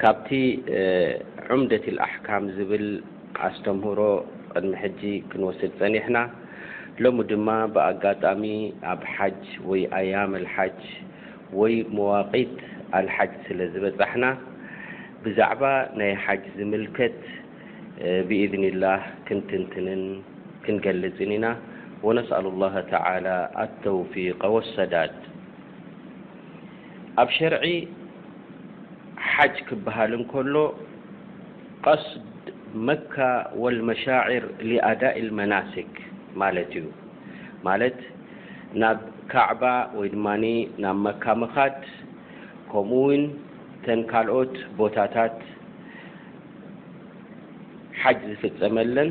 ካብቲ ዑምደቲል ኣሕካም ዝብል ኣስተምህሮ ቅድሚ ሕጂ ክንወስድ ጸኒሕና፣ ሎሚ ድማ ብኣጋጣሚ ኣብ ሓጅ ወይ ኣያም ኣልሓጅ ወይ መዋቂት ኣልሓጅ ስለ ዝበጻሕና፣ ብዛዕባ ናይ ሓጅ ዝምልከት ብኢዝኒላህ ክንትንትንን ክንገልጽን ኢና። ወነስኣሉላህ ተዓላ ኣተውፊቀ ወሰዳድ። ኣብ ሸርዒ ሓጅ ክበሃል እንከሎ ቐስድ መካ ወልመሻዒር ሊኣዳኢል መናስክ ማለት እዩ። ማለት ናብ ካዕባ ወይ ድማ ናብ መካ ምኻድ ከምኡ እውን እተን ካልኦት ቦታታት ሓጅ ዝፍፀመለን፣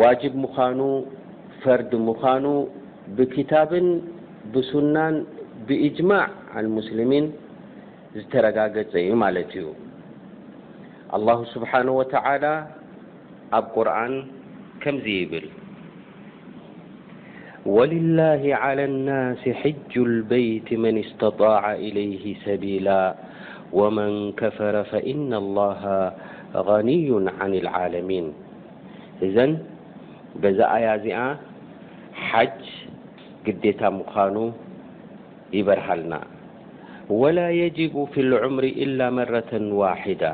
ዋጅብ ምዃኑ ፈርድ ምዃኑ ብኪታብን ብሱናን ብእጅማዕ ኣልሙስልሚን ዝተረጋገጸ እዩ ማለት እዩ። ኣላሁ ስብሓነሁ ወተዓላ ኣብ ቁርኣን ከምዚ ይብል። ولله على الناس حج البيت من استطاع إليه سبيلا ومن كفر فإن الله غني عن العالمين ذن بز يا حج جدية مان يبرهلنا ولا يجب في العمر إلا مرة واحدة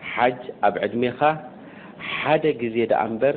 حج اب عدم حد ر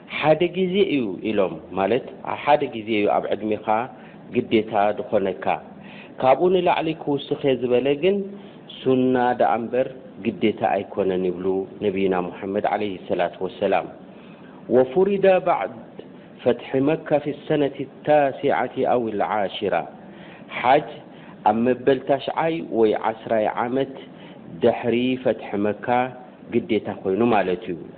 ሓደ ግዜ እዩ ኢሎም ማለት ሓደ ግዜ እዩ ኣብ ዕድሜኻ ግዴታ ድኾነካ ካብኡ ንላዕሊ ክውስኽየ ዝበለ ግን ሱና ደኣምበር ግዴታ ኣይኮነን ይብሉ ነብይና ሙሐመድ ዓለይሂ ሰላት ወሰላም ወፉሪደ ባዕድ ፈትሒ መካ ፊ ሰነቲ ታሲዐቲ ኣው ልዓሽራ ሓጅ ኣብ መበል ታሽዓይ ወይ ዓስራይ ዓመት ድሕሪ ፈትሒ መካ ግዴታ ኮይኑ ማለት እዩ።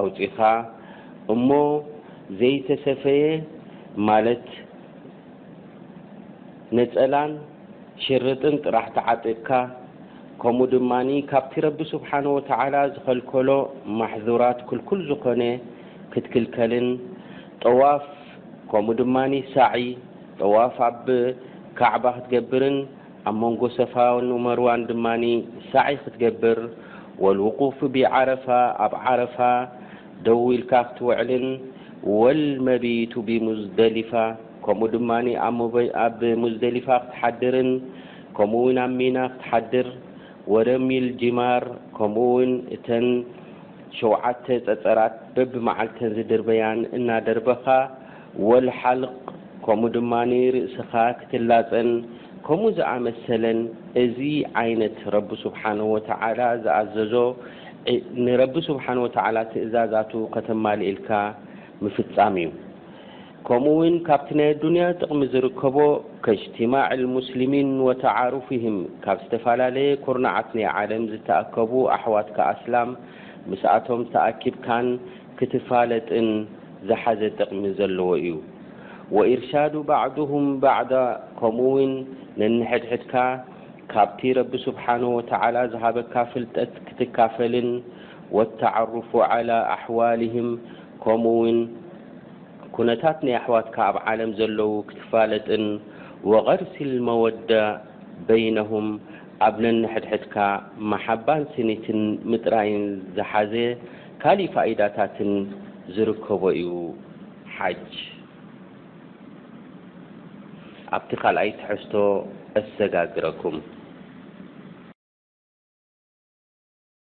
ኣውጺኻ እሞ ዘይተሰፈየ ማለት ነጸላን ሽርጥን ጥራሕ ተዓጢቕካ ከምኡ ድማ ካብቲ ረቢ ሱብሓነሁ ወተዓላ ዝኸልከሎ ማሕዙራት ክልኩል ዝኾነ ክትክልከልን ጠዋፍ ከምኡ ድማ ሳዕይ ጠዋፍ ኣብ ካዕባ ክትገብርን ኣብ መንጎ ሰፋን ወመርዋን ድማ ሳዕይ ክትገብር ወልውቁፍ ቢዓረፋ ኣብ ዓረፋ ደው ኢልካ ክትውዕልን ወልመቢቱ ቢሙዝደሊፋ ከምኡ ድማ ኣብ ሙዝደሊፋ ክትሓድርን ከምኡ ውን ኣብ ሚና ክትሓድር ወረሚልጂማር ከምኡ ውን እተን ሸውዓተ ጸጸራት በብመዓልተን ዝድርበያን እናደርበኻ ወልሓልቕ ከምኡ ድማ ርእስኻ ክትላጸን ከምኡ ዝኣመሰለን እዚ ዓይነት ረቢ ስብሓነሁ ወተዓላ ዝኣዘዞ ንረቢ ስብሓነሁ ወተዓላ ትእዛዛቱ ከተማልእልካ ምፍጻም እዩ ከምኡ ውን ካብቲ ናይ ኣዱንያ ጥቕሚ ዝርከቦ ከጅትማዕ ልሙስሊሚን ወተዓሩፍህም ካብ ዝተፈላለየ ኩርናዓት ናይ ዓለም ዝተኣከቡ ኣሕዋትካ ኣስላም ምስኣቶም ተኣኪብካን ክትፋለጥን ዝሓዘ ጥቕሚ ዘለዎ እዩ። ወኢርሻዱ ባዕዱሁም ባዕዳ ከምኡ ውን ነንሕድሕድካ ካብቲ ረቢ ሱብሓነሁ ወተዓላ ዝሃበካ ፍልጠት ክትካፈልን ወተዓሩፉ ዐላ ኣሕዋሊህም ከምኡ ውን ኩነታት ናይ ኣሕዋትካ ኣብ ዓለም ዘለዉ ክትፋለጥን ወገርሲል መወዳ በይነሁም ኣብ ነንሕድሕድካ መሓባን ስኒትን ምጥራይን ዝሓዘ ካሊእ ፋኢዳታትን ዝርከቦ እዩ። ሓጅ ኣብቲ ካልኣይ ትሕዝቶ እሰጋግረኩም።